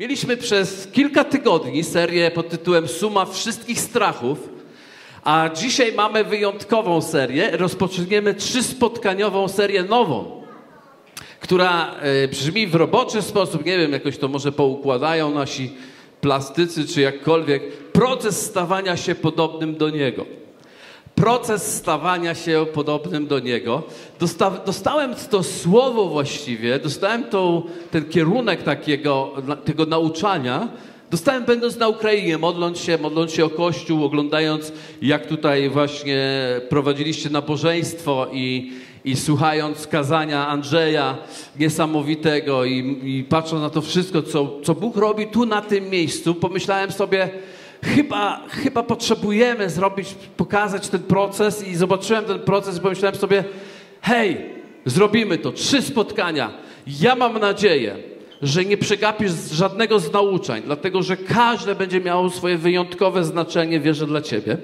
Mieliśmy przez kilka tygodni serię pod tytułem Suma wszystkich strachów, a dzisiaj mamy wyjątkową serię. Rozpoczniemy trzyspotganiową serię nową, która e, brzmi w roboczy sposób, nie wiem, jakoś to może poukładają nasi plastycy czy jakkolwiek, proces stawania się podobnym do Niego proces stawania się podobnym do Niego. Dosta, dostałem to słowo właściwie, dostałem to, ten kierunek takiego, tego nauczania, dostałem będąc na Ukrainie, modląc się, modląc się o Kościół, oglądając jak tutaj właśnie prowadziliście nabożeństwo i, i słuchając kazania Andrzeja niesamowitego i, i patrząc na to wszystko, co, co Bóg robi tu na tym miejscu, pomyślałem sobie, chyba, chyba potrzebujemy zrobić, pokazać ten proces i zobaczyłem ten proces i pomyślałem sobie, hej, zrobimy to, trzy spotkania. Ja mam nadzieję, że nie przegapisz żadnego z nauczań, dlatego że każde będzie miało swoje wyjątkowe znaczenie, wierzę, dla ciebie.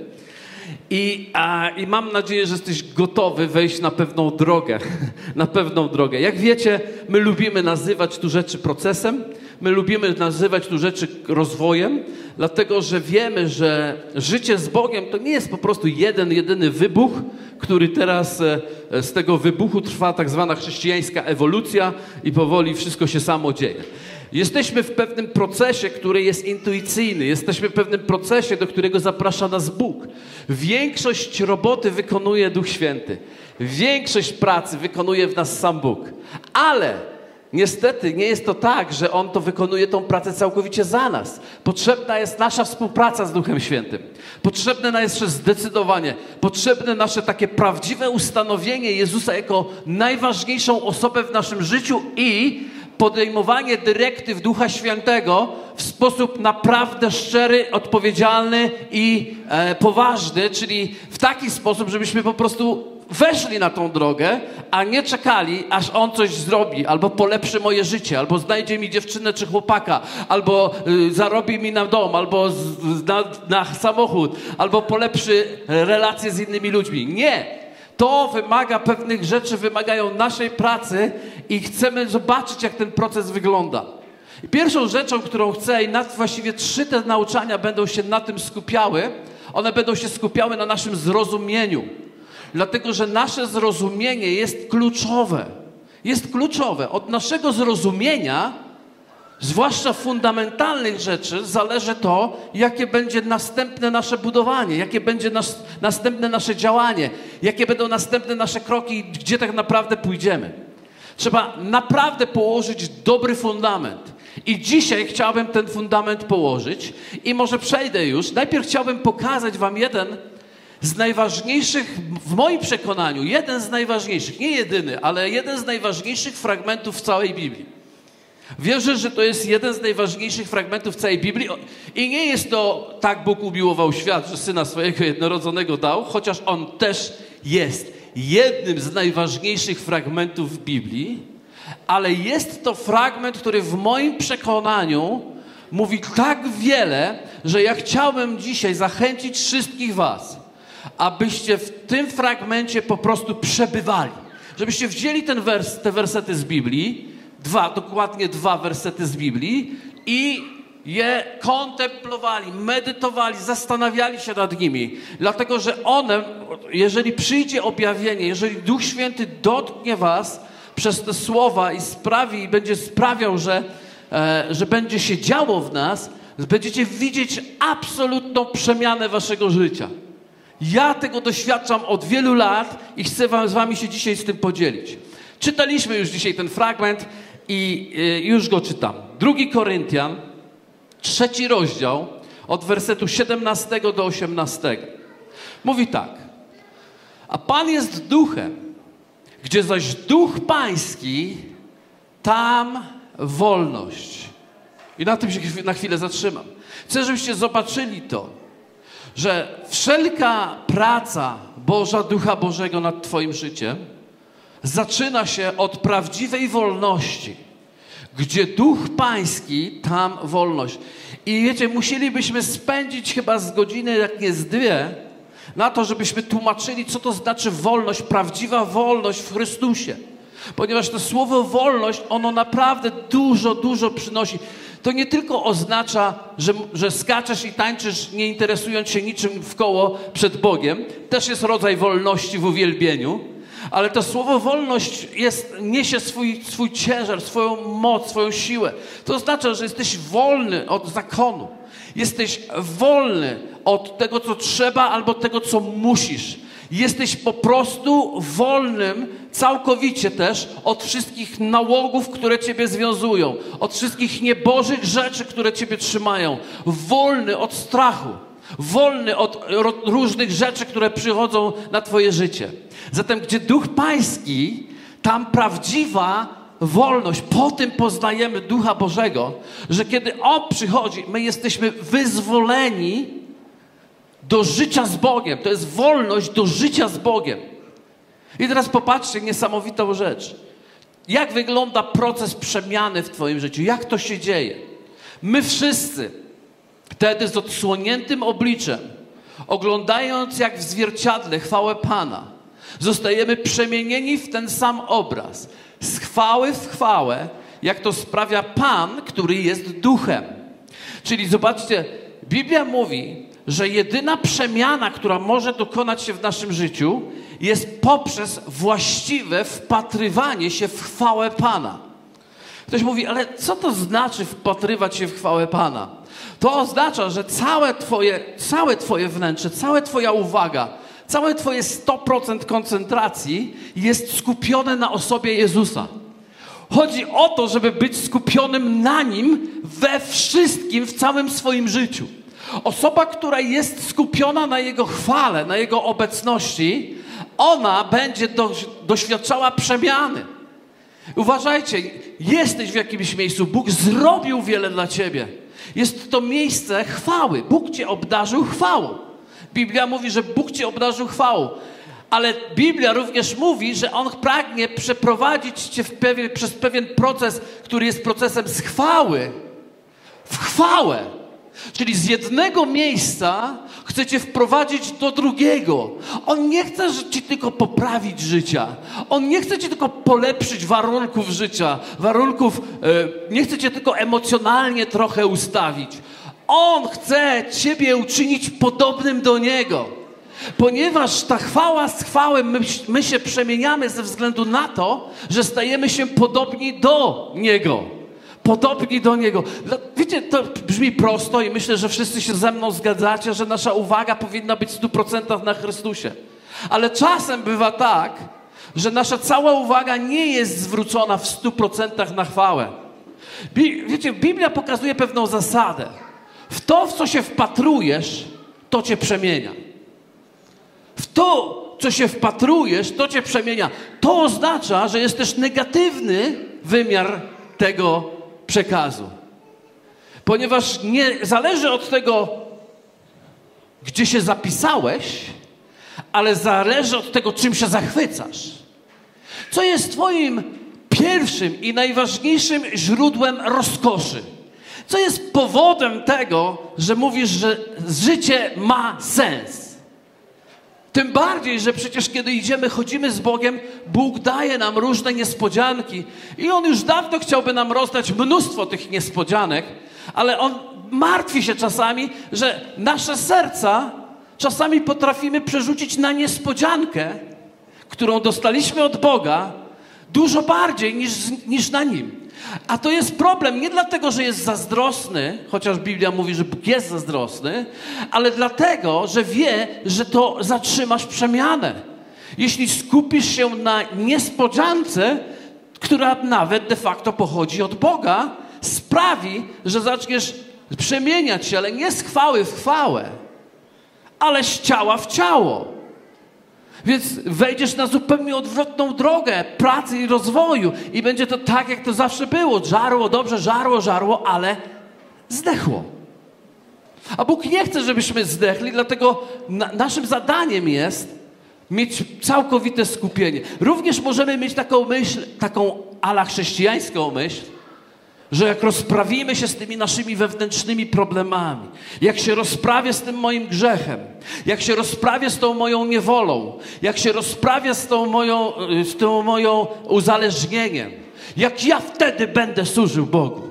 I, a, I mam nadzieję, że jesteś gotowy wejść na pewną drogę. na pewną drogę. Jak wiecie, my lubimy nazywać tu rzeczy procesem, my lubimy nazywać tu rzeczy rozwojem, dlatego że wiemy, że życie z Bogiem to nie jest po prostu jeden, jedyny wybuch, który teraz e, z tego wybuchu trwa tak zwana chrześcijańska ewolucja i powoli wszystko się samo dzieje. Jesteśmy w pewnym procesie, który jest intuicyjny. Jesteśmy w pewnym procesie, do którego zaprasza nas Bóg. Większość roboty wykonuje Duch Święty. Większość pracy wykonuje w nas sam Bóg. Ale Niestety nie jest to tak, że On to wykonuje tą pracę całkowicie za nas. Potrzebna jest nasza współpraca z Duchem Świętym. Potrzebne nam jest zdecydowanie, potrzebne nasze takie prawdziwe ustanowienie Jezusa jako najważniejszą osobę w naszym życiu i podejmowanie dyrektyw Ducha Świętego w sposób naprawdę szczery, odpowiedzialny i e, poważny, czyli w taki sposób, żebyśmy po prostu weszli na tą drogę, a nie czekali, aż on coś zrobi, albo polepszy moje życie, albo znajdzie mi dziewczynę czy chłopaka, albo y, zarobi mi na dom, albo z, na, na samochód, albo polepszy relacje z innymi ludźmi. Nie! To wymaga pewnych rzeczy, wymagają naszej pracy i chcemy zobaczyć, jak ten proces wygląda. I pierwszą rzeczą, którą chcę, i nad, właściwie trzy te nauczania będą się na tym skupiały, one będą się skupiały na naszym zrozumieniu. Dlatego, że nasze zrozumienie jest kluczowe. Jest kluczowe. Od naszego zrozumienia, zwłaszcza fundamentalnych rzeczy, zależy to, jakie będzie następne nasze budowanie, jakie będzie nas, następne nasze działanie, jakie będą następne nasze kroki, gdzie tak naprawdę pójdziemy. Trzeba naprawdę położyć dobry fundament. I dzisiaj chciałbym ten fundament położyć i może przejdę już. Najpierw chciałbym pokazać Wam jeden z najważniejszych, w moim przekonaniu, jeden z najważniejszych, nie jedyny, ale jeden z najważniejszych fragmentów w całej Biblii. Wierzę, że to jest jeden z najważniejszych fragmentów całej Biblii i nie jest to tak Bóg umiłował świat, że Syna swojego jednorodzonego dał, chociaż On też jest jednym z najważniejszych fragmentów Biblii, ale jest to fragment, który w moim przekonaniu mówi tak wiele, że ja chciałbym dzisiaj zachęcić wszystkich Was, abyście w tym fragmencie po prostu przebywali. Żebyście wzięli ten wers, te wersety z Biblii, dwa, dokładnie dwa wersety z Biblii i je kontemplowali, medytowali, zastanawiali się nad nimi. Dlatego, że one, jeżeli przyjdzie objawienie, jeżeli Duch Święty dotknie was przez te słowa i sprawi, i będzie sprawiał, że, e, że będzie się działo w nas, będziecie widzieć absolutną przemianę waszego życia. Ja tego doświadczam od wielu lat i chcę wam, z wami się dzisiaj z tym podzielić. Czytaliśmy już dzisiaj ten fragment i y, już go czytam. Drugi Koryntian, trzeci rozdział, od wersetu 17 do 18. Mówi tak. A Pan jest duchem, gdzie zaś duch pański, tam wolność. I na tym się na chwilę zatrzymam. Chcę, żebyście zobaczyli to że wszelka praca Boża, Ducha Bożego nad Twoim życiem zaczyna się od prawdziwej wolności. Gdzie Duch Pański, tam wolność. I wiecie, musielibyśmy spędzić chyba z godziny, jak nie z dwie, na to, żebyśmy tłumaczyli, co to znaczy wolność, prawdziwa wolność w Chrystusie. Ponieważ to słowo wolność, ono naprawdę dużo, dużo przynosi. to nie tylko oznacza, że, że skaczesz i tańczysz, nie interesując się niczym w koło przed Bogiem. Też jest rodzaj wolności w uwielbieniu. Ale to słowo wolność jest, niesie swój, swój ciężar, swoją moc, swoją siłę. To oznacza, że jesteś wolny od zakonu. Jesteś wolny od tego, co trzeba, albo tego, co musisz. Jesteś po prostu wolnym całkowicie też od wszystkich nałogów, które ciebie związują, od wszystkich niebożych rzeczy, które ciebie trzymają. Wolny od strachu, wolny od różnych rzeczy, które przychodzą na twoje życie. Zatem, gdzie duch pański, tam prawdziwa wolność. Po tym poznajemy ducha Bożego, że kiedy on przychodzi, my jesteśmy wyzwoleni do życia z Bogiem. To jest wolność do życia z Bogiem. I teraz popatrzcie, niesamowitą rzecz. Jak wygląda proces przemiany w Twoim życiu? Jak to się dzieje? My wszyscy wtedy z odsłoniętym obliczem, oglądając jak w zwierciadle chwałę Pana, zostajemy przemienieni w ten sam obraz, z chwały w chwałę, jak to sprawia Pan, który jest duchem. Czyli zobaczcie, Biblia mówi, że jedyna przemiana, która może dokonać się w naszym życiu, jest poprzez właściwe wpatrywanie się w chwałę Pana. Ktoś mówi, ale co to znaczy wpatrywać się w chwałę Pana? To oznacza, że całe Twoje, całe twoje wnętrze, cała Twoja uwaga, całe Twoje 100% koncentracji jest skupione na osobie Jezusa. Chodzi o to, żeby być skupionym na Nim we wszystkim, w całym swoim życiu. Osoba, która jest skupiona na Jego chwale, na Jego obecności, ona będzie do, doświadczała przemiany. Uważajcie, jesteś w jakimś miejscu, Bóg zrobił wiele dla ciebie. Jest to miejsce chwały. Bóg cię obdarzył chwałą. Biblia mówi, że Bóg cię obdarzył chwałą. Ale Biblia również mówi, że On pragnie przeprowadzić cię pewien, przez pewien proces, który jest procesem z chwały w chwałę. Czyli z jednego miejsca chcecie wprowadzić do drugiego. On nie chce ci tylko poprawić życia. On nie chce ci tylko polepszyć warunków życia, warunków, e, nie chce cię tylko emocjonalnie trochę ustawić. On chce ciebie uczynić podobnym do Niego. Ponieważ ta chwała z chwałem, my, my się przemieniamy ze względu na to, że stajemy się podobni do Niego podobni do Niego. Wiecie, to brzmi prosto i myślę, że wszyscy się ze mną zgadzacie, że nasza uwaga powinna być w 100% na Chrystusie. Ale czasem bywa tak, że nasza cała uwaga nie jest zwrócona w 100% na chwałę. Wiecie, Biblia pokazuje pewną zasadę. W to, w co się wpatrujesz, to cię przemienia. W to, co się wpatrujesz, to cię przemienia. To oznacza, że jest też negatywny wymiar tego przekazu. Ponieważ nie zależy od tego, gdzie się zapisałeś, ale zależy od tego, czym się zachwycasz. Co jest Twoim pierwszym i najważniejszym źródłem rozkoszy? Co jest powodem tego, że mówisz, że życie ma sens? Tym bardziej, że przecież kiedy idziemy, chodzimy z Bogiem, Bóg daje nam różne niespodzianki i On już dawno chciałby nam rozdać mnóstwo tych niespodzianek, ale On martwi się czasami, że nasze serca czasami potrafimy przerzucić na niespodziankę, którą dostaliśmy od Boga, dużo bardziej niż, niż na Nim. A to jest problem nie dlatego, że jest zazdrosny, chociaż Biblia mówi, że Bóg jest zazdrosny, ale dlatego, że wie, że to zatrzymasz przemianę. Jeśli skupisz się na niespodziance, która nawet de facto pochodzi od Boga, sprawi, że zaczniesz przemieniać się, ale nie z chwały w chwałę, ale z ciała w ciało. Więc wejdziesz na zupełnie odwrotną drogę pracy i rozwoju i będzie to tak, jak to zawsze było. Żarło, dobrze, żarło, żarło, ale zdechło. A Bóg nie chce, żebyśmy zdechli, dlatego na, naszym zadaniem jest mieć całkowite skupienie. Również możemy mieć taką myśl, taką ala chrześcijańską myśl, że jak rozprawimy się z tymi naszymi wewnętrznymi problemami, jak się rozprawię z tym moim grzechem, jak się rozprawię z tą moją niewolą, jak się rozprawię z tą moją, z tą moją uzależnieniem, jak ja wtedy będę służył Bogu.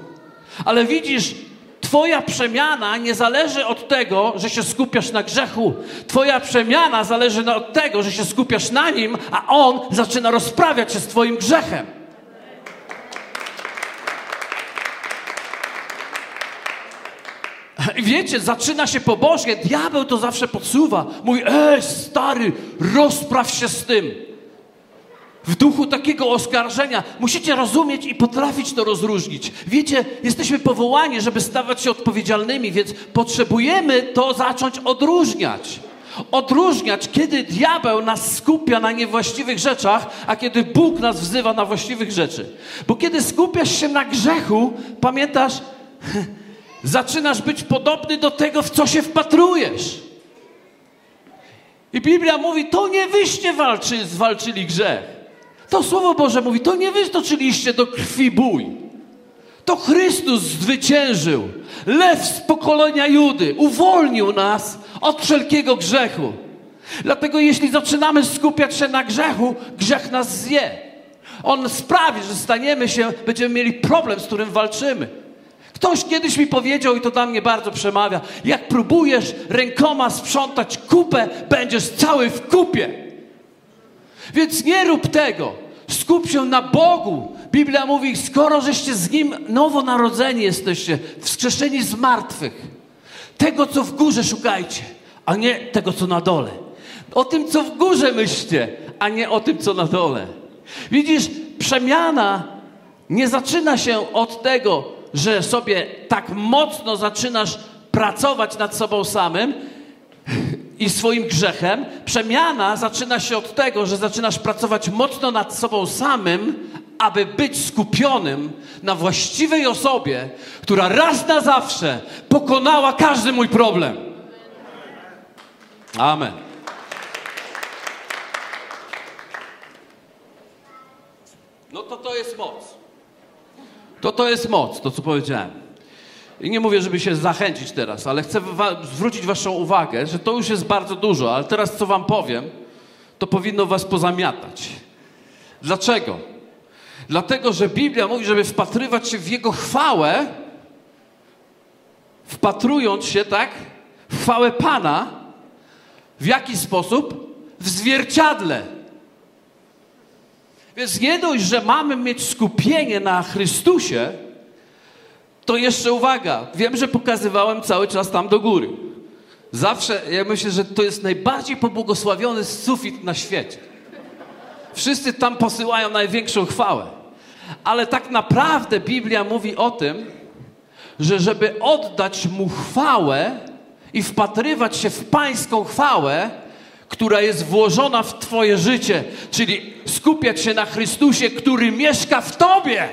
Ale widzisz, Twoja przemiana nie zależy od tego, że się skupiasz na grzechu. Twoja przemiana zależy od tego, że się skupiasz na nim, a on zaczyna rozprawiać się z Twoim grzechem. Wiecie, zaczyna się pobożnie, diabeł to zawsze podsuwa. Mówi, ej stary, rozpraw się z tym. W duchu takiego oskarżenia musicie rozumieć i potrafić to rozróżnić. Wiecie, jesteśmy powołani, żeby stawać się odpowiedzialnymi, więc potrzebujemy to zacząć odróżniać. Odróżniać, kiedy diabeł nas skupia na niewłaściwych rzeczach, a kiedy Bóg nas wzywa na właściwych rzeczy. Bo kiedy skupiasz się na grzechu, pamiętasz, zaczynasz być podobny do tego, w co się wpatrujesz. I Biblia mówi, to nie wyście walczy, zwalczyli grzech. To Słowo Boże mówi, to nie wy stoczyliście do krwi bój. To Chrystus zwyciężył. Lew z pokolenia Judy uwolnił nas od wszelkiego grzechu. Dlatego jeśli zaczynamy skupiać się na grzechu, grzech nas zje. On sprawi, że staniemy się, będziemy mieli problem, z którym walczymy. Ktoś kiedyś mi powiedział, i to dla mnie bardzo przemawia, jak próbujesz rękoma sprzątać kupę, będziesz cały w kupie. Więc nie rób tego. Skup się na Bogu. Biblia mówi, skoro żeście z Nim nowonarodzeni jesteście, wskrzeszeni z martwych, tego, co w górze szukajcie, a nie tego, co na dole. O tym, co w górze myślcie, a nie o tym, co na dole. Widzisz, przemiana nie zaczyna się od tego, że sobie tak mocno zaczynasz pracować nad sobą samym, i swoim grzechem, przemiana zaczyna się od tego, że zaczynasz pracować mocno nad sobą samym, aby być skupionym na właściwej osobie, która raz na zawsze pokonała każdy mój problem. Amen. No to to jest moc. To to jest moc, to co powiedziałem. I nie mówię, żeby się zachęcić teraz, ale chcę wa zwrócić Waszą uwagę, że to już jest bardzo dużo, ale teraz co Wam powiem, to powinno Was pozamiatać. Dlaczego? Dlatego, że Biblia mówi, żeby wpatrywać się w Jego chwałę, wpatrując się, tak, w chwałę Pana, w jaki sposób? W zwierciadle. Więc nie dość, że mamy mieć skupienie na Chrystusie, to jeszcze uwaga, wiem, że pokazywałem cały czas tam do góry. Zawsze, ja myślę, że to jest najbardziej pobłogosławiony sufit na świecie. Wszyscy tam posyłają największą chwałę. Ale tak naprawdę Biblia mówi o tym, że żeby oddać Mu chwałę i wpatrywać się w Pańską chwałę, która jest włożona w Twoje życie, czyli skupiać się na Chrystusie, który mieszka w Tobie.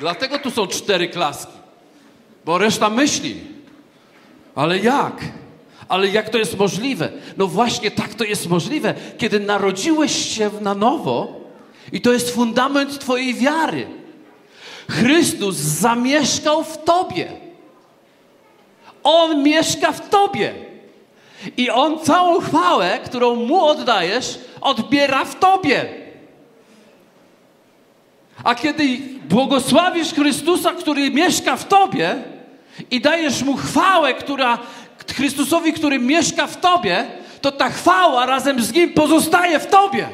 Dlatego tu są cztery klaski. Bo reszta myśli. Ale jak? Ale jak to jest możliwe? No właśnie tak to jest możliwe, kiedy narodziłeś się na nowo i to jest fundament Twojej wiary. Chrystus zamieszkał w Tobie. On mieszka w Tobie. I On całą chwałę, którą Mu oddajesz, odbiera w Tobie. A kiedy błogosławisz Chrystusa, który mieszka w tobie i dajesz mu chwałę, która Chrystusowi, który mieszka w tobie, to ta chwała razem z nim pozostaje w tobie.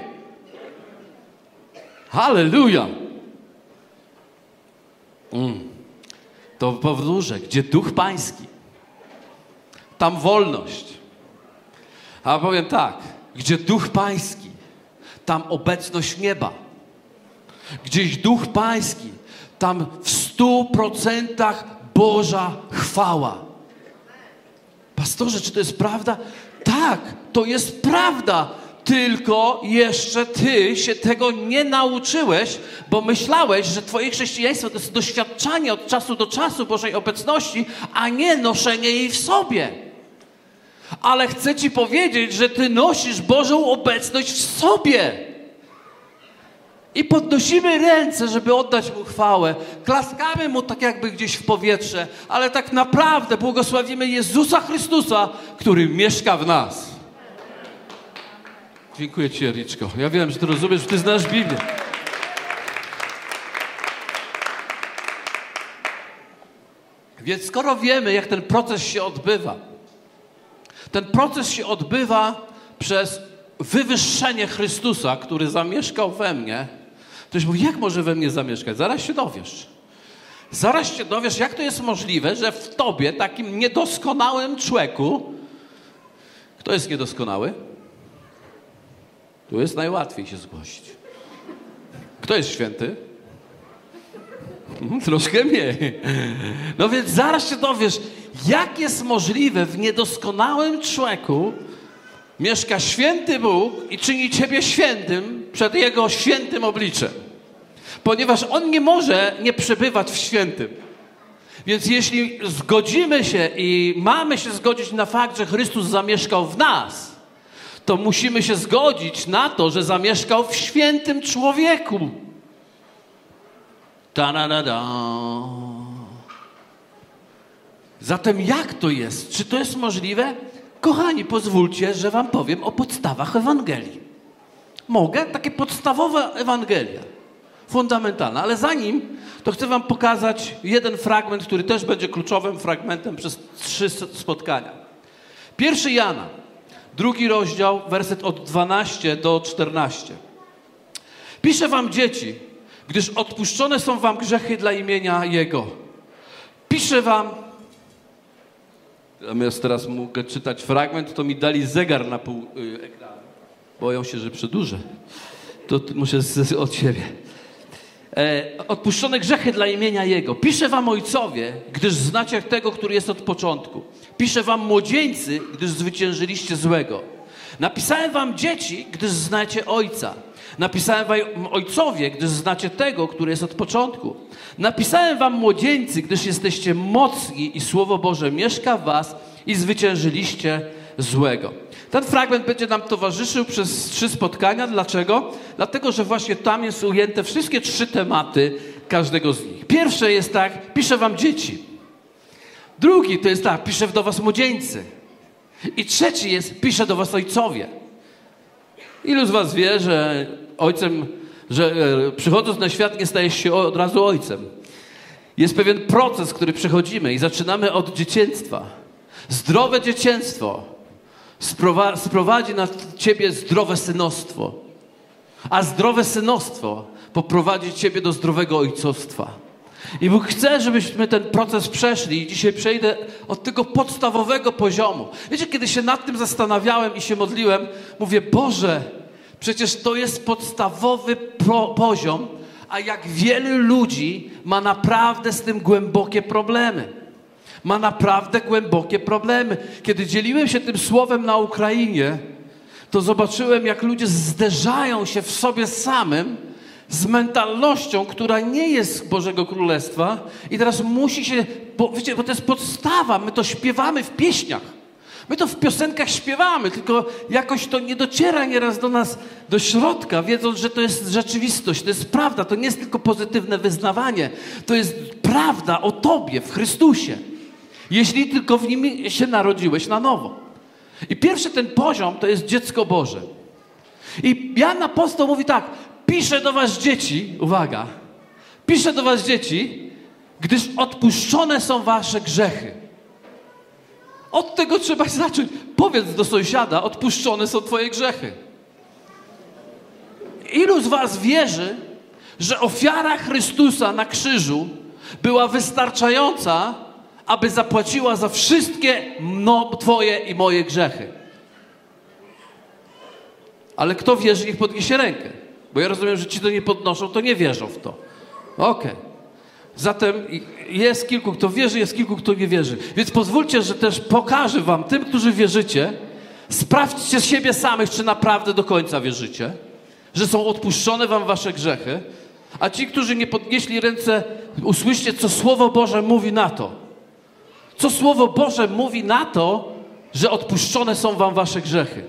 Halleluja. Mm. To powtórzę, gdzie duch pański, tam wolność. A powiem tak, gdzie duch pański, tam obecność nieba gdzieś duch pański, tam w stu procentach Boża chwała. Pastorze, czy to jest prawda? Tak, to jest prawda. Tylko jeszcze ty się tego nie nauczyłeś, bo myślałeś, że twoje chrześcijaństwo to jest doświadczanie od czasu do czasu Bożej obecności, a nie noszenie jej w sobie ale chcę Ci powiedzieć, że Ty nosisz Bożą obecność w sobie. I podnosimy ręce, żeby oddać Mu chwałę. Klaskamy Mu tak jakby gdzieś w powietrze, ale tak naprawdę błogosławimy Jezusa Chrystusa, który mieszka w nas. Dziękuję Ci, Jericzko. Ja wiem, że Ty rozumiesz, że Ty znasz Biblię. Więc skoro wiemy, jak ten proces się odbywa, ten proces się odbywa przez wywyższenie Chrystusa, który zamieszkał we mnie. Ktoś mówi, jak może we mnie zamieszkać? Zaraz się dowiesz. Zaraz się dowiesz, jak to jest możliwe, że w tobie, takim niedoskonałym człowieku, kto jest niedoskonały? Tu jest najłatwiej się zgłosić. Kto jest święty? Mhm, troszkę mniej. No więc zaraz się dowiesz, jak jest możliwe w niedoskonałym człowieku mieszka święty Bóg i czyni ciebie świętym przed Jego świętym obliczem. Ponieważ On nie może nie przebywać w świętym. Więc jeśli zgodzimy się i mamy się zgodzić na fakt, że Chrystus zamieszkał w nas, to musimy się zgodzić na to, że zamieszkał w świętym człowieku. Ta-da-da-da. Zatem jak to jest? Czy to jest możliwe? Kochani, pozwólcie, że wam powiem o podstawach Ewangelii. Mogę? Takie podstawowe Ewangelia. Fundamentalne. Ale zanim, to chcę wam pokazać jeden fragment, który też będzie kluczowym fragmentem przez trzy spotkania. Pierwszy Jana, drugi rozdział, werset od 12 do 14. Piszę wam dzieci, gdyż odpuszczone są wam grzechy dla imienia Jego. Piszę wam, Natomiast teraz mogę czytać fragment, to mi dali zegar na pół y, ekranu. Boją się, że przedłużę. To muszę z, od siebie. E, odpuszczone grzechy dla imienia Jego. Piszę wam ojcowie, gdyż znacie tego, który jest od początku. Piszę wam młodzieńcy, gdyż zwyciężyliście złego. Napisałem wam dzieci, gdyż znacie Ojca. Napisałem wam ojcowie, gdyż znacie tego, który jest od początku. Napisałem wam młodzieńcy, gdyż jesteście mocni i Słowo Boże mieszka w was i zwyciężyliście złego. Ten fragment będzie nam towarzyszył przez trzy spotkania. Dlaczego? Dlatego, że właśnie tam jest ujęte wszystkie trzy tematy każdego z nich. Pierwsze jest tak, piszę wam dzieci. Drugi to jest tak, piszę do was młodzieńcy. I trzeci jest, piszę do was ojcowie. Ilu z was wie, że ojcem, że e, przychodząc na świat nie stajesz się od razu ojcem? Jest pewien proces, który przechodzimy i zaczynamy od dzieciństwa. Zdrowe dzieciństwo sprowadzi na ciebie zdrowe synostwo, a zdrowe synostwo poprowadzi ciebie do zdrowego ojcostwa. I Bóg chce, żebyśmy ten proces przeszli. I dzisiaj przejdę od tego podstawowego poziomu. Wiecie, kiedy się nad tym zastanawiałem i się modliłem, mówię, Boże, przecież to jest podstawowy poziom, a jak wielu ludzi ma naprawdę z tym głębokie problemy. Ma naprawdę głębokie problemy. Kiedy dzieliłem się tym słowem na Ukrainie, to zobaczyłem, jak ludzie zderzają się w sobie samym z mentalnością, która nie jest Bożego Królestwa i teraz musi się, bo, wiecie, bo to jest podstawa, my to śpiewamy w pieśniach. My to w piosenkach śpiewamy, tylko jakoś to nie dociera nieraz do nas do środka, wiedząc, że to jest rzeczywistość, to jest prawda, to nie jest tylko pozytywne wyznawanie, to jest prawda o Tobie w Chrystusie. Jeśli tylko w nim się narodziłeś na nowo. I pierwszy ten poziom to jest dziecko Boże. I Jan Apostoł mówi tak, piszę do was dzieci, uwaga, piszę do was dzieci, gdyż odpuszczone są wasze grzechy. Od tego trzeba zacząć. Powiedz do sąsiada, odpuszczone są twoje grzechy. Ilu z was wierzy, że ofiara Chrystusa na krzyżu była wystarczająca, aby zapłaciła za wszystkie twoje i moje grzechy? Ale kto wierzy, niech podniesie rękę. Bo ja rozumiem, że ci, to nie podnoszą, to nie wierzą w to. Okej. Okay. Zatem jest kilku, kto wierzy, jest kilku, kto nie wierzy. Więc pozwólcie, że też pokażę wam, tym, którzy wierzycie, sprawdźcie siebie samych, czy naprawdę do końca wierzycie, że są odpuszczone wam wasze grzechy, a ci, którzy nie podnieśli ręce, usłyszcie, co Słowo Boże mówi na to. Co Słowo Boże mówi na to, że odpuszczone są wam wasze grzechy.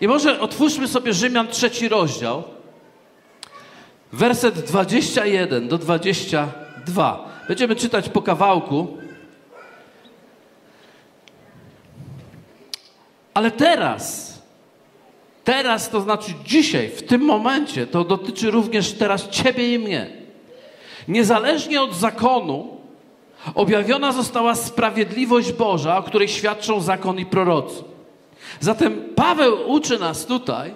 I może otwórzmy sobie Rzymian trzeci rozdział, werset 21 do 22. Będziemy czytać po kawałku. Ale teraz, teraz to znaczy dzisiaj, w tym momencie, to dotyczy również teraz Ciebie i mnie. Niezależnie od zakonu, Objawiona została sprawiedliwość Boża, o której świadczą zakon i prorocy. Zatem Paweł uczy nas tutaj,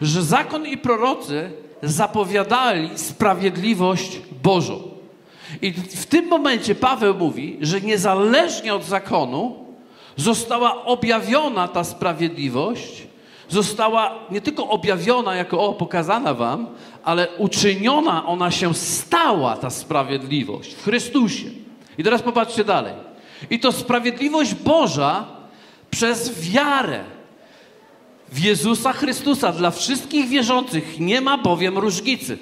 że zakon i prorocy zapowiadali sprawiedliwość Bożą. I w tym momencie Paweł mówi, że niezależnie od zakonu została objawiona ta sprawiedliwość, została nie tylko objawiona jako o, pokazana wam, ale uczyniona ona się stała, ta sprawiedliwość w Chrystusie. I teraz popatrzcie dalej. I to sprawiedliwość Boża przez wiarę w Jezusa Chrystusa dla wszystkich wierzących nie ma bowiem różnicy.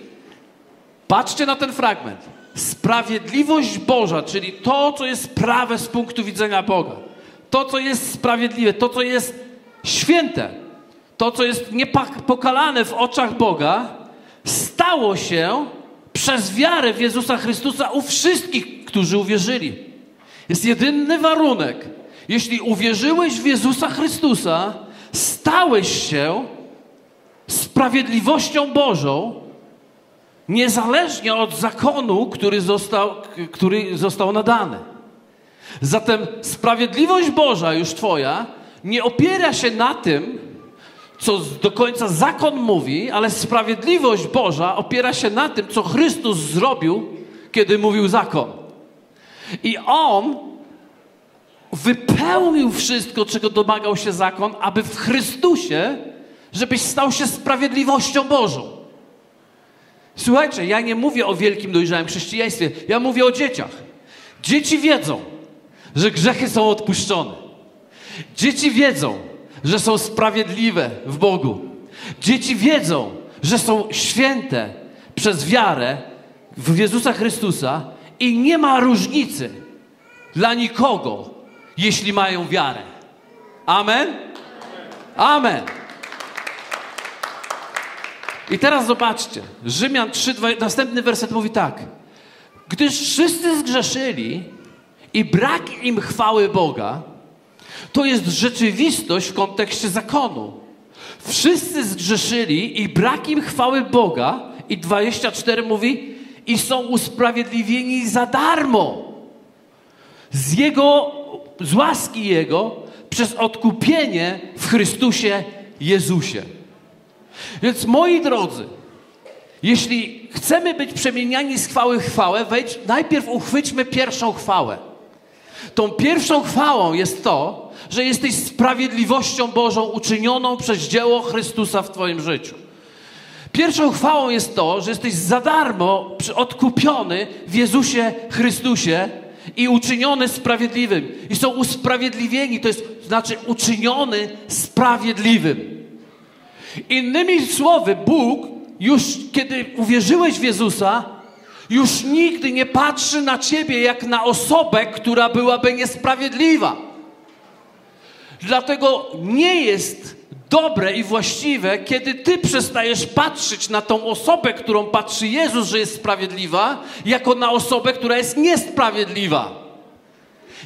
Patrzcie na ten fragment. Sprawiedliwość Boża, czyli to, co jest prawe z punktu widzenia Boga, to, co jest sprawiedliwe, to, co jest święte, to, co jest niepokalane w oczach Boga, stało się przez wiarę w Jezusa Chrystusa u wszystkich, którzy uwierzyli. Jest jedyny warunek. Jeśli uwierzyłeś w Jezusa Chrystusa, stałeś się sprawiedliwością Bożą, niezależnie od zakonu, który został, który został nadany. Zatem sprawiedliwość Boża, już Twoja, nie opiera się na tym, co do końca zakon mówi, ale sprawiedliwość Boża opiera się na tym, co Chrystus zrobił, kiedy mówił zakon. I On wypełnił wszystko, czego domagał się zakon, aby w Chrystusie, żebyś stał się sprawiedliwością Bożą. Słuchajcie, ja nie mówię o wielkim dojrzałym chrześcijaństwie, ja mówię o dzieciach. Dzieci wiedzą, że grzechy są odpuszczone. Dzieci wiedzą, że są sprawiedliwe w Bogu. Dzieci wiedzą, że są święte przez wiarę w Jezusa Chrystusa i nie ma różnicy dla nikogo, jeśli mają wiarę. Amen? Amen. I teraz zobaczcie, Rzymian 3, 2, następny werset mówi tak. Gdyż wszyscy zgrzeszyli i brak im chwały Boga, to jest rzeczywistość w kontekście zakonu. Wszyscy zgrzeszyli i brak im chwały Boga, i 24 mówi, i są usprawiedliwieni za darmo. Z Jego, z łaski Jego, przez odkupienie w Chrystusie Jezusie. Więc moi drodzy, jeśli chcemy być przemieniani z chwały w chwałę, wejdź, najpierw uchwyćmy pierwszą chwałę. Tą pierwszą chwałą jest to, że jesteś sprawiedliwością Bożą uczynioną przez dzieło Chrystusa w Twoim życiu. Pierwszą chwałą jest to, że jesteś za darmo odkupiony w Jezusie Chrystusie i uczyniony sprawiedliwym. I są usprawiedliwieni, to jest znaczy uczyniony sprawiedliwym. Innymi słowy, Bóg już kiedy uwierzyłeś w Jezusa, już nigdy nie patrzy na ciebie jak na osobę, która byłaby niesprawiedliwa. Dlatego nie jest dobre i właściwe, kiedy ty przestajesz patrzeć na tą osobę, którą patrzy Jezus, że jest sprawiedliwa, jako na osobę, która jest niesprawiedliwa.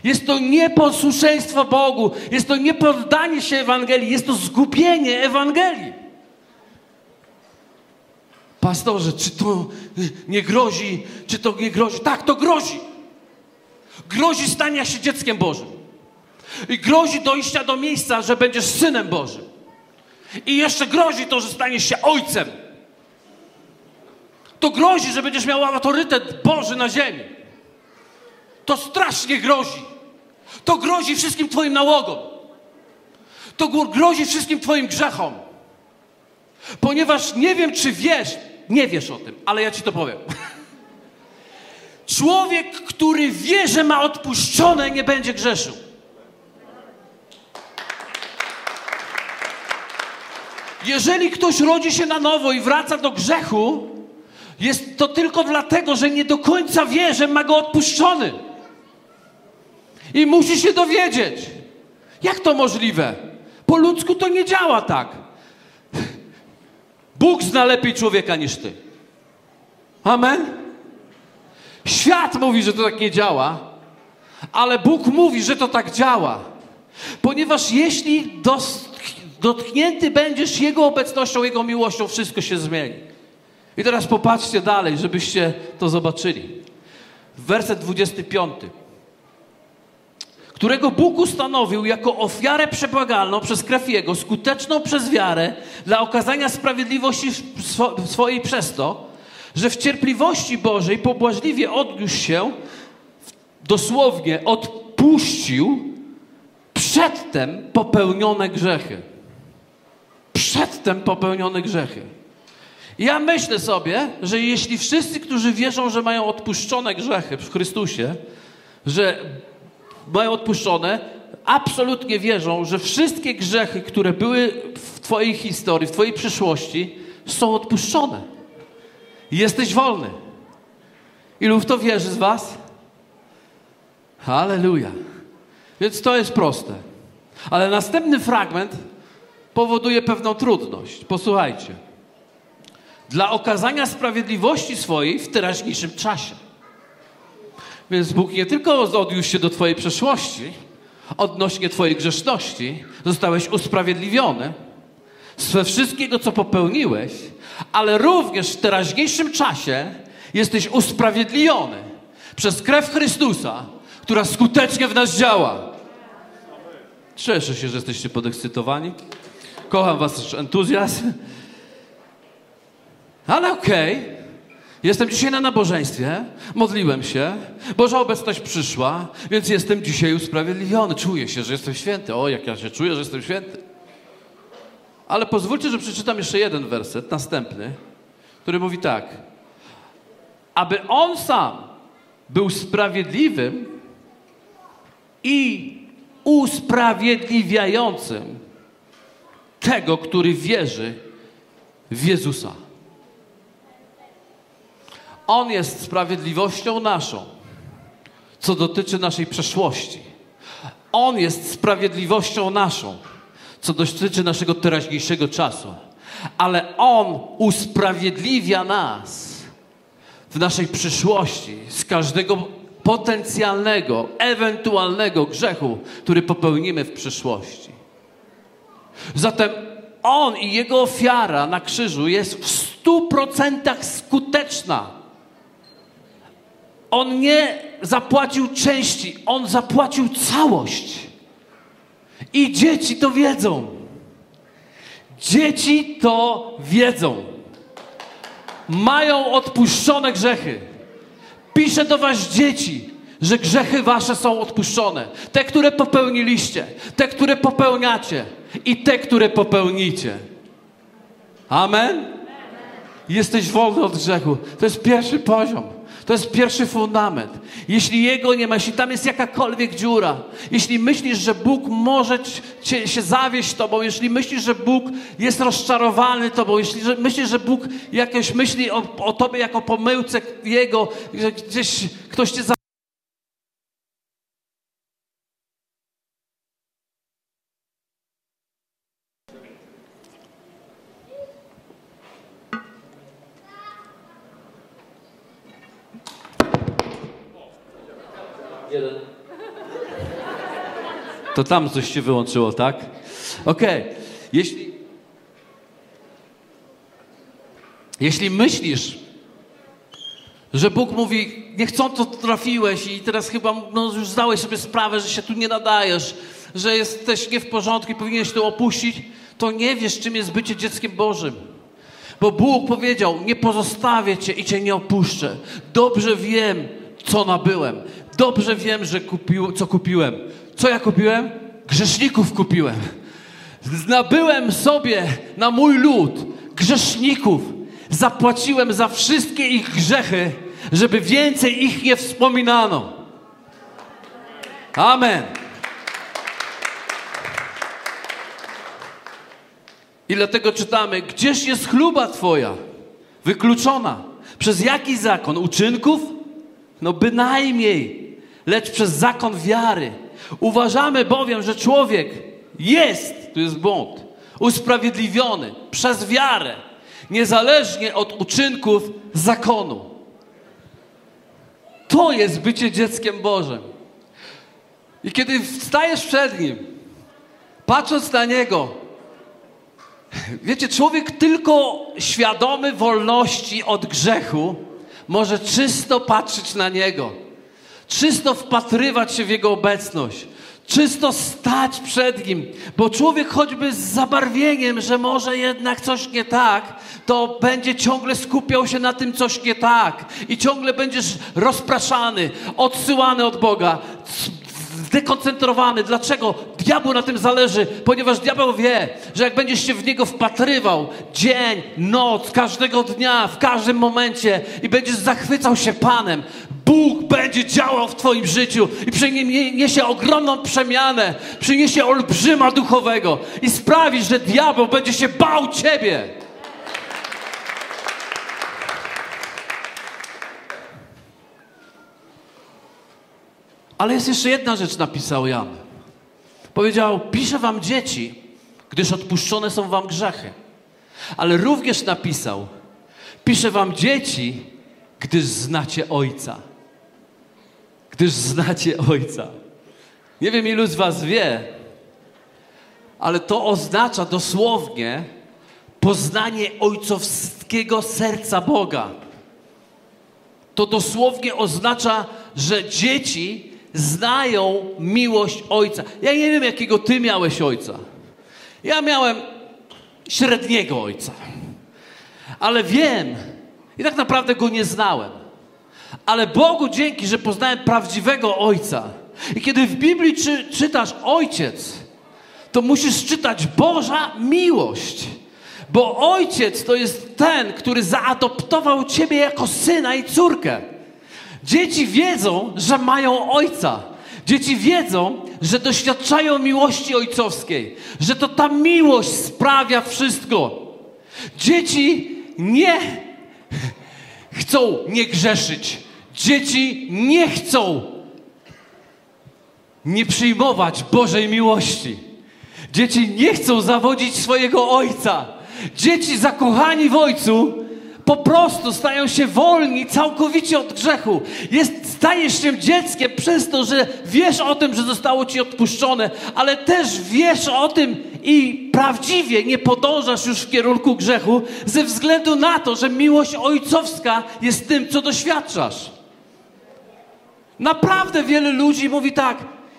Jest to nieposłuszeństwo Bogu, jest to niepoddanie się Ewangelii, jest to zgubienie Ewangelii. Pastorze, czy to nie grozi, czy to nie grozi? Tak, to grozi. Grozi stania się dzieckiem Bożym. I grozi dojścia do miejsca, że będziesz synem Bożym. I jeszcze grozi to, że staniesz się ojcem. To grozi, że będziesz miał autorytet Boży na ziemi. To strasznie grozi. To grozi wszystkim Twoim nałogom. To grozi wszystkim Twoim grzechom. Ponieważ nie wiem, czy wiesz, nie wiesz o tym, ale ja Ci to powiem. Człowiek, który wie, że ma odpuszczone, nie będzie grzeszył. Jeżeli ktoś rodzi się na nowo i wraca do grzechu, jest to tylko dlatego, że nie do końca wie, że ma go odpuszczony. I musi się dowiedzieć. Jak to możliwe? Po ludzku to nie działa tak. Bóg zna lepiej człowieka niż ty. Amen? Świat mówi, że to tak nie działa, ale Bóg mówi, że to tak działa. Ponieważ jeśli dotknięty będziesz Jego obecnością, Jego miłością, wszystko się zmieni. I teraz popatrzcie dalej, żebyście to zobaczyli. werset 25. Którego Bóg ustanowił jako ofiarę przebłagalną przez krew Jego, skuteczną przez wiarę, dla okazania sprawiedliwości swojej przez to, że w cierpliwości Bożej pobłażliwie odniósł się, dosłownie odpuścił przedtem popełnione grzechy. Przedtem popełnione grzechy. Ja myślę sobie, że jeśli wszyscy, którzy wierzą, że mają odpuszczone grzechy w Chrystusie, że mają odpuszczone, absolutnie wierzą, że wszystkie grzechy, które były w Twojej historii, w Twojej przyszłości, są odpuszczone. Jesteś wolny. Ilu w to wierzy z Was? Halleluja. Więc to jest proste. Ale następny fragment powoduje pewną trudność. Posłuchajcie. Dla okazania sprawiedliwości swojej w teraźniejszym czasie. Więc Bóg nie tylko odniósł się do Twojej przeszłości, odnośnie Twojej grzeszności, zostałeś usprawiedliwiony ze wszystkiego, co popełniłeś, ale również w teraźniejszym czasie jesteś usprawiedliwiony przez krew Chrystusa, która skutecznie w nas działa. Cieszę się, że jesteście podekscytowani. Kocham was entuzjazm. Ale okej. Okay. Jestem dzisiaj na nabożeństwie, modliłem się, Boża obecność przyszła, więc jestem dzisiaj usprawiedliwiony. Czuję się, że jestem święty. O, jak ja się czuję, że jestem święty. Ale pozwólcie, że przeczytam jeszcze jeden werset, następny, który mówi tak. Aby on sam był sprawiedliwym i usprawiedliwiającym tego, który wierzy w Jezusa. On jest sprawiedliwością naszą, co dotyczy naszej przeszłości. On jest sprawiedliwością naszą, co dotyczy naszego teraźniejszego czasu. Ale On usprawiedliwia nas w naszej przyszłości z każdego potencjalnego, ewentualnego grzechu, który popełnimy w przyszłości. Zatem On i Jego ofiara na krzyżu jest w stu procentach skuteczna. On nie zapłacił części, On zapłacił całość. I dzieci to wiedzą. Dzieci to wiedzą. Mają odpuszczone grzechy. Piszę do was dzieci, że grzechy wasze są odpuszczone. Te, które popełniliście, te, które popełniacie i te, które popełnicie. Amen? Jesteś wolny od grzechu. To jest pierwszy poziom. To jest pierwszy fundament. Jeśli Jego nie ma, jeśli tam jest jakakolwiek dziura, jeśli myślisz, że Bóg może cię, się zawieść Tobą, jeśli myślisz, że Bóg jest rozczarowany Tobą, jeśli że myślisz, że Bóg jakoś myśli o, o Tobie jako pomyłce Jego, że gdzieś ktoś Cię To tam coś się wyłączyło, tak? Okej. Okay. Jeśli, jeśli myślisz, że Bóg mówi, nie chcą to trafiłeś i teraz chyba no, już zdałeś sobie sprawę, że się tu nie nadajesz, że jesteś nie w porządku i powinieneś to opuścić, to nie wiesz, czym jest bycie dzieckiem Bożym. Bo Bóg powiedział, nie pozostawię cię i cię nie opuszczę. Dobrze wiem, co nabyłem. Dobrze wiem, że kupił, co kupiłem. Co ja kupiłem? Grzeszników kupiłem. Nabyłem sobie na mój lud grzeszników. Zapłaciłem za wszystkie ich grzechy, żeby więcej ich nie wspominano. Amen. I dlatego czytamy, gdzież jest chluba Twoja? Wykluczona. Przez jaki zakon? Uczynków? No bynajmniej. Lecz przez zakon wiary Uważamy bowiem, że człowiek jest, tu jest błąd, usprawiedliwiony przez wiarę, niezależnie od uczynków zakonu. To jest bycie dzieckiem Bożym. I kiedy wstajesz przed Nim, patrząc na Niego, wiecie, człowiek tylko świadomy wolności od grzechu może czysto patrzeć na Niego. czysto wpatrywać się w Jego obecność, czysto stać przed Nim, bo człowiek choćby z zabarwieniem, że może jednak coś nie tak, to będzie ciągle skupiał się na tym coś nie tak i ciągle będziesz rozpraszany, odsyłany od Boga, zdekoncentrowany. Dlaczego? Diabłu na tym zależy, ponieważ diabeł wie, że jak będziesz się w niego wpatrywał dzień, noc, każdego dnia, w każdym momencie i będziesz zachwycał się Panem, Bóg będzie działał w Twoim życiu i przyniesie ogromną przemianę, przyniesie olbrzyma duchowego i sprawi, że diabeł będzie się bał Ciebie. Ale jest jeszcze jedna rzecz, napisał Jan. Powiedział: Piszę wam dzieci, gdyż odpuszczone są wam grzechy. Ale również napisał: Piszę wam dzieci, gdyż znacie Ojca. Gdyż znacie Ojca. Nie wiem, ilu z Was wie, ale to oznacza dosłownie poznanie ojcowskiego serca Boga. To dosłownie oznacza, że dzieci znają miłość Ojca. Ja nie wiem, jakiego Ty miałeś Ojca. Ja miałem średniego Ojca. Ale wiem, i tak naprawdę go nie znałem. Ale Bogu dzięki, że poznałem prawdziwego Ojca. I kiedy w Biblii czy, czytasz Ojciec, to musisz czytać Boża miłość. Bo Ojciec to jest ten, który zaadoptował Ciebie jako syna i córkę. Dzieci wiedzą, że mają ojca. Dzieci wiedzą, że doświadczają miłości ojcowskiej, że to ta miłość sprawia wszystko. Dzieci nie chcą nie grzeszyć. Dzieci nie chcą nie przyjmować Bożej miłości. Dzieci nie chcą zawodzić swojego ojca. Dzieci zakochani w ojcu po prostu stają się wolni całkowicie od grzechu. Jest, stajesz się dzieckiem przez to, że wiesz o tym, że zostało ci odpuszczone, ale też wiesz o tym i prawdziwie nie podążasz już w kierunku grzechu ze względu na to, że miłość ojcowska jest tym, co doświadczasz. Naprawdę wiele ludzi mówi tak,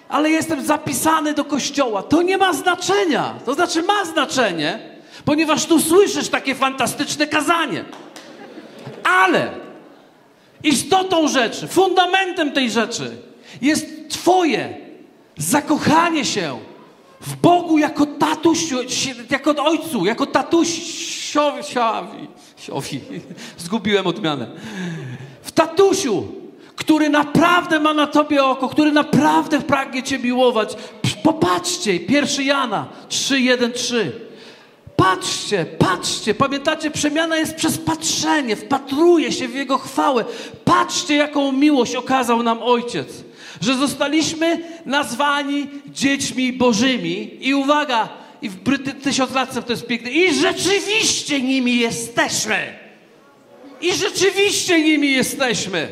ale jestem zapisany do kościoła. To nie ma znaczenia. To znaczy ma znaczenie, ponieważ tu słyszysz takie fantastyczne kazanie. Ale istotą rzeczy, fundamentem tej rzeczy jest Twoje zakochanie się w Bogu jako tatusiu, jako ojcu, jako tatusiowi, siowi, zgubiłem odmianę. W tatusiu, który naprawdę ma na Tobie oko, który naprawdę pragnie Cię miłować. Popatrzcie, 1 Jana 3, 1, 3. Patrzcie, patrzcie. Pamiętacie, przemiana jest przez patrzenie. Wpatruje się w Jego chwałę. Patrzcie, jaką miłość okazał nam Ojciec. Że zostaliśmy nazwani dziećmi bożymi. I uwaga, i w Bryty tysiąclatce to jest piękne. I rzeczywiście nimi jesteśmy. I rzeczywiście nimi jesteśmy.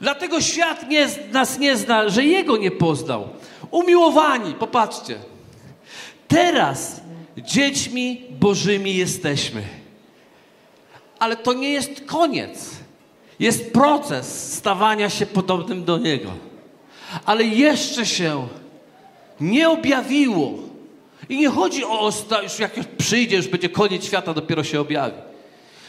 Dlatego świat nie, nas nie zna, że Jego nie poznał. Umiłowani, popatrzcie. Teraz Dziećmi Bożymi jesteśmy. Ale to nie jest koniec. Jest proces stawania się podobnym do Niego. Ale jeszcze się nie objawiło. I nie chodzi o, już jak przyjdzie, już będzie koniec świata, dopiero się objawi.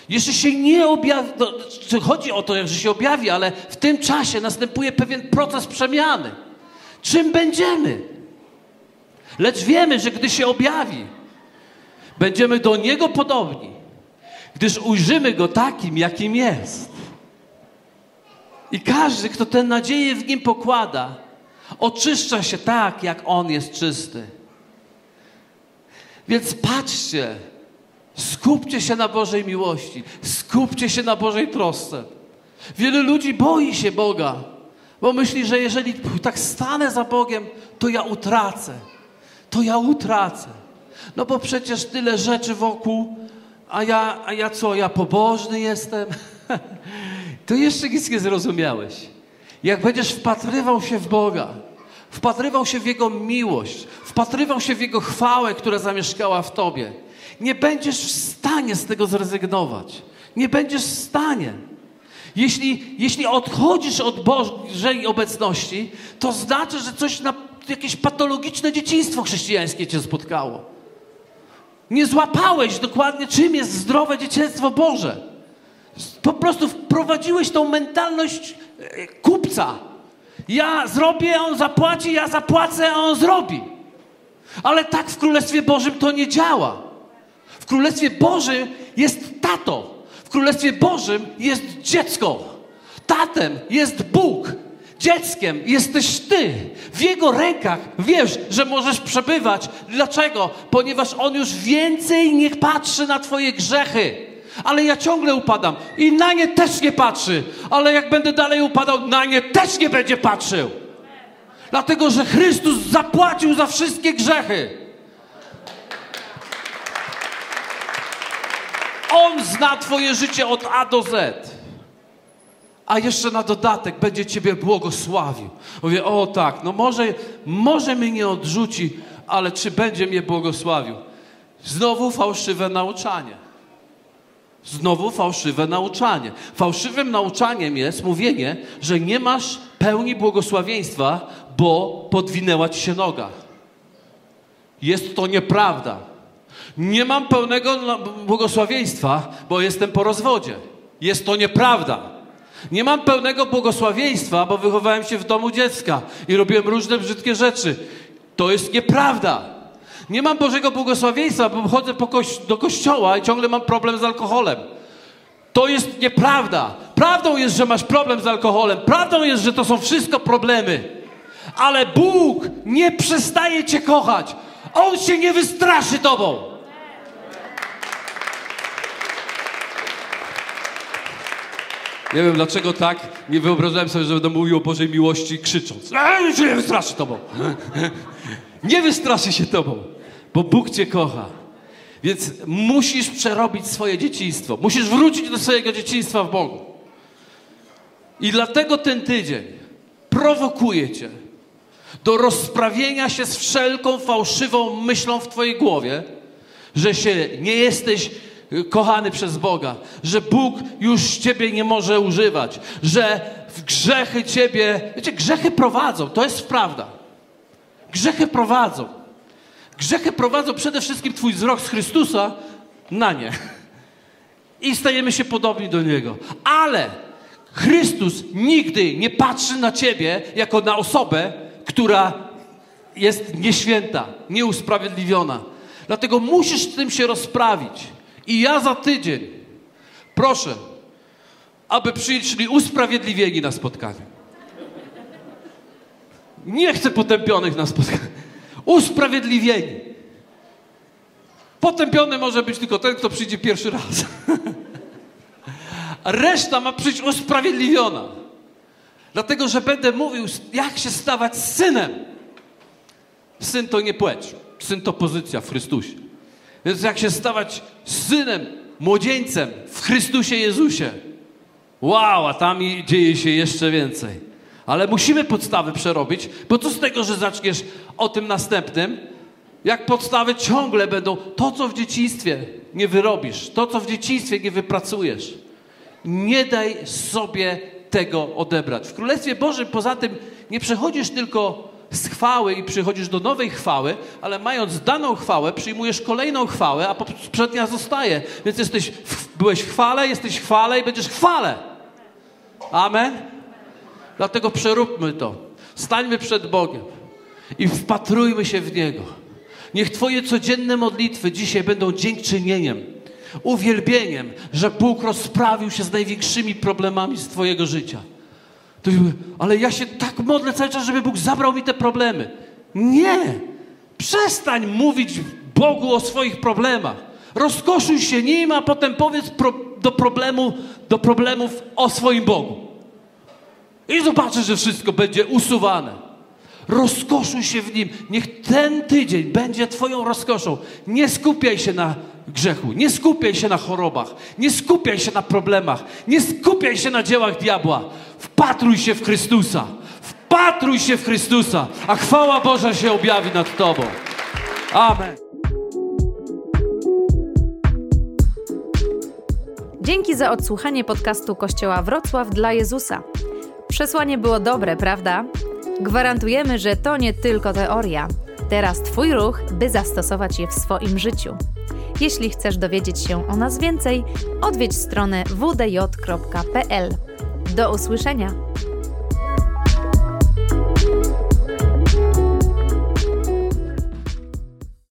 Jeszcze się nie objawi, no, chodzi o to, że się objawi, ale w tym czasie następuje pewien proces przemiany. Czym będziemy? Lecz wiemy, że gdy się objawi, Będziemy do Niego podobni, gdyż ujrzymy Go takim, jakim jest. I każdy, kto tę nadzieję w Nim pokłada, oczyszcza się tak, jak On jest czysty. Więc patrzcie, skupcie się na Bożej miłości, skupcie się na Bożej trosce. Wielu ludzi boi się Boga, bo myśli, że jeżeli tak stanę za Bogiem, to ja utracę. To ja utracę. No bo przecież tyle rzeczy wokół, a ja, a ja co, ja pobożny jestem? to jeszcze nic nie zrozumiałeś. Jak będziesz wpatrywał się w Boga, wpatrywał się w Jego miłość, wpatrywał się w Jego chwałę, która zamieszkała w Tobie, nie będziesz w stanie z tego zrezygnować. Nie będziesz w stanie. Jeśli, jeśli odchodzisz od Bożej obecności, to znaczy, że coś na jakieś patologiczne dzieciństwo chrześcijańskie cię spotkało. Nie złapałeś dokładnie, czym jest zdrowe dzieciństwo Boże. Po prostu wprowadziłeś tą mentalność e, kupca. Ja zrobię, on zapłaci, ja zapłacę, a on zrobi. Ale tak w Królestwie Bożym to nie działa. W Królestwie Bożym jest tato. W Królestwie Bożym jest dziecko. Tatem jest Bóg. Dzieckiem jesteś ty. W Jego rękach wiesz, że możesz przebywać. Dlaczego? Ponieważ On już więcej nie patrzy na Twoje grzechy. Ale ja ciągle upadam i na nie też nie patrzy. Ale jak będę dalej upadał, na nie też nie będzie patrzył. Dlatego, że Chrystus zapłacił za wszystkie grzechy. On zna Twoje życie od A do Z a jeszcze na dodatek będzie Ciebie błogosławił. Mówię, o tak, no może, może mnie nie odrzuci, ale czy będzie mnie błogosławił? Znowu fałszywe nauczanie. Znowu fałszywe nauczanie. Fałszywym nauczaniem jest mówienie, że nie masz pełni błogosławieństwa, bo podwinęła ci się noga. Jest to nieprawda. Nie mam pełnego błogosławieństwa, bo jestem po rozwodzie. Jest to nieprawda. Nie mam pełnego błogosławieństwa, bo wychowałem się w domu dziecka i robiłem różne brzydkie rzeczy. To jest nieprawda. Nie mam Bożego błogosławieństwa, bo chodzę koś do kościoła i ciągle mam problem z alkoholem. To jest nieprawda. Prawdą jest, że masz problem z alkoholem. Prawdą jest, że to są wszystko problemy. Ale Bóg nie przestaje cię kochać. On się nie wystraszy tobą. Nie wiem dlaczego tak, nie wyobrażałem sobie, że będę mówił o Bożej miłości krzycząc. Się nie wystraszy tobą. nie wystraszy się tobą, bo Bóg cię kocha. Więc musisz przerobić swoje dzieciństwo. Musisz wrócić do swojego dzieciństwa w Bogu. I dlatego ten tydzień prowokuje cię do rozprawienia się z wszelką fałszywą myślą w twojej głowie, że się nie jesteś kochany przez Boga, że Bóg już Ciebie nie może używać, że w grzechy Ciebie, wiecie, grzechy prowadzą, to jest prawda. Grzechy prowadzą. Grzechy prowadzą przede wszystkim Twój wzrok z Chrystusa na nie. I stajemy się podobni do Niego. Ale Chrystus nigdy nie patrzy na Ciebie jako na osobę, która jest nieświęta, nieusprawiedliwiona. Dlatego musisz z tym się rozprawić. I ja za tydzień proszę, aby przyszli usprawiedliwieni na spotkanie. Nie chcę potępionych na spotkanie. Usprawiedliwieni. Potępiony może być tylko ten, kto przyjdzie pierwszy raz. Reszta ma przyjść usprawiedliwiona. Dlatego, że będę mówił, jak się stawać synem. Syn to nie płeć. Syn to pozycja w Chrystusie. Więc jak się stawać synem, młodzieńcem w Chrystusie Jezusie. Wow, a tam dzieje się jeszcze więcej. Ale musimy podstawy przerobić, bo co z tego, że zaczniesz o tym następnym, jak podstawy ciągle będą to, co w dzieciństwie nie wyrobisz, to, co w dzieciństwie nie wypracujesz. Nie daj sobie tego odebrać. W Królestwie Bożym poza tym nie przechodzisz tylko z chwały i przychodzisz do nowej chwały, ale mając daną chwałę, przyjmujesz kolejną chwałę, a poprzednia zostaje. Więc jesteś, byłeś w chwale, jesteś w chwale i będziesz w chwale. Amen? Dlatego przeróbmy to. Stańmy przed Bogiem i wpatrujmy się w Niego. Niech Twoje codzienne modlitwy dzisiaj będą dziękczynieniem, uwielbieniem, że Bóg rozprawił się z największymi problemami z Twojego życia. To ale ja się tak modlę cały czas, żeby Bóg zabrał mi te problemy. Nie! Przestań mówić Bogu o swoich problemach. Rozkoszuj się nim, a potem powiedz pro, do, problemu, do problemów o swoim Bogu. I zobaczysz, że wszystko będzie usuwane. Rozkoszuj się w nim. Niech ten tydzień będzie Twoją rozkoszą. Nie skupiaj się na grzechu. Nie skupiaj się na chorobach. Nie skupiaj się na problemach. Nie skupiaj się na dziełach diabła. Wpatruj się w Chrystusa. Wpatruj się w Chrystusa, a chwała Boża się objawi nad Tobą. Amen. Dzięki za odsłuchanie podcastu Kościoła Wrocław dla Jezusa. Przesłanie było dobre, prawda? Gwarantujemy, że to nie tylko teoria. Teraz Twój ruch, by zastosować je w swoim życiu. Jeśli chcesz dowiedzieć się o nas więcej, odwiedź stronę wdj.pl. Do usłyszenia!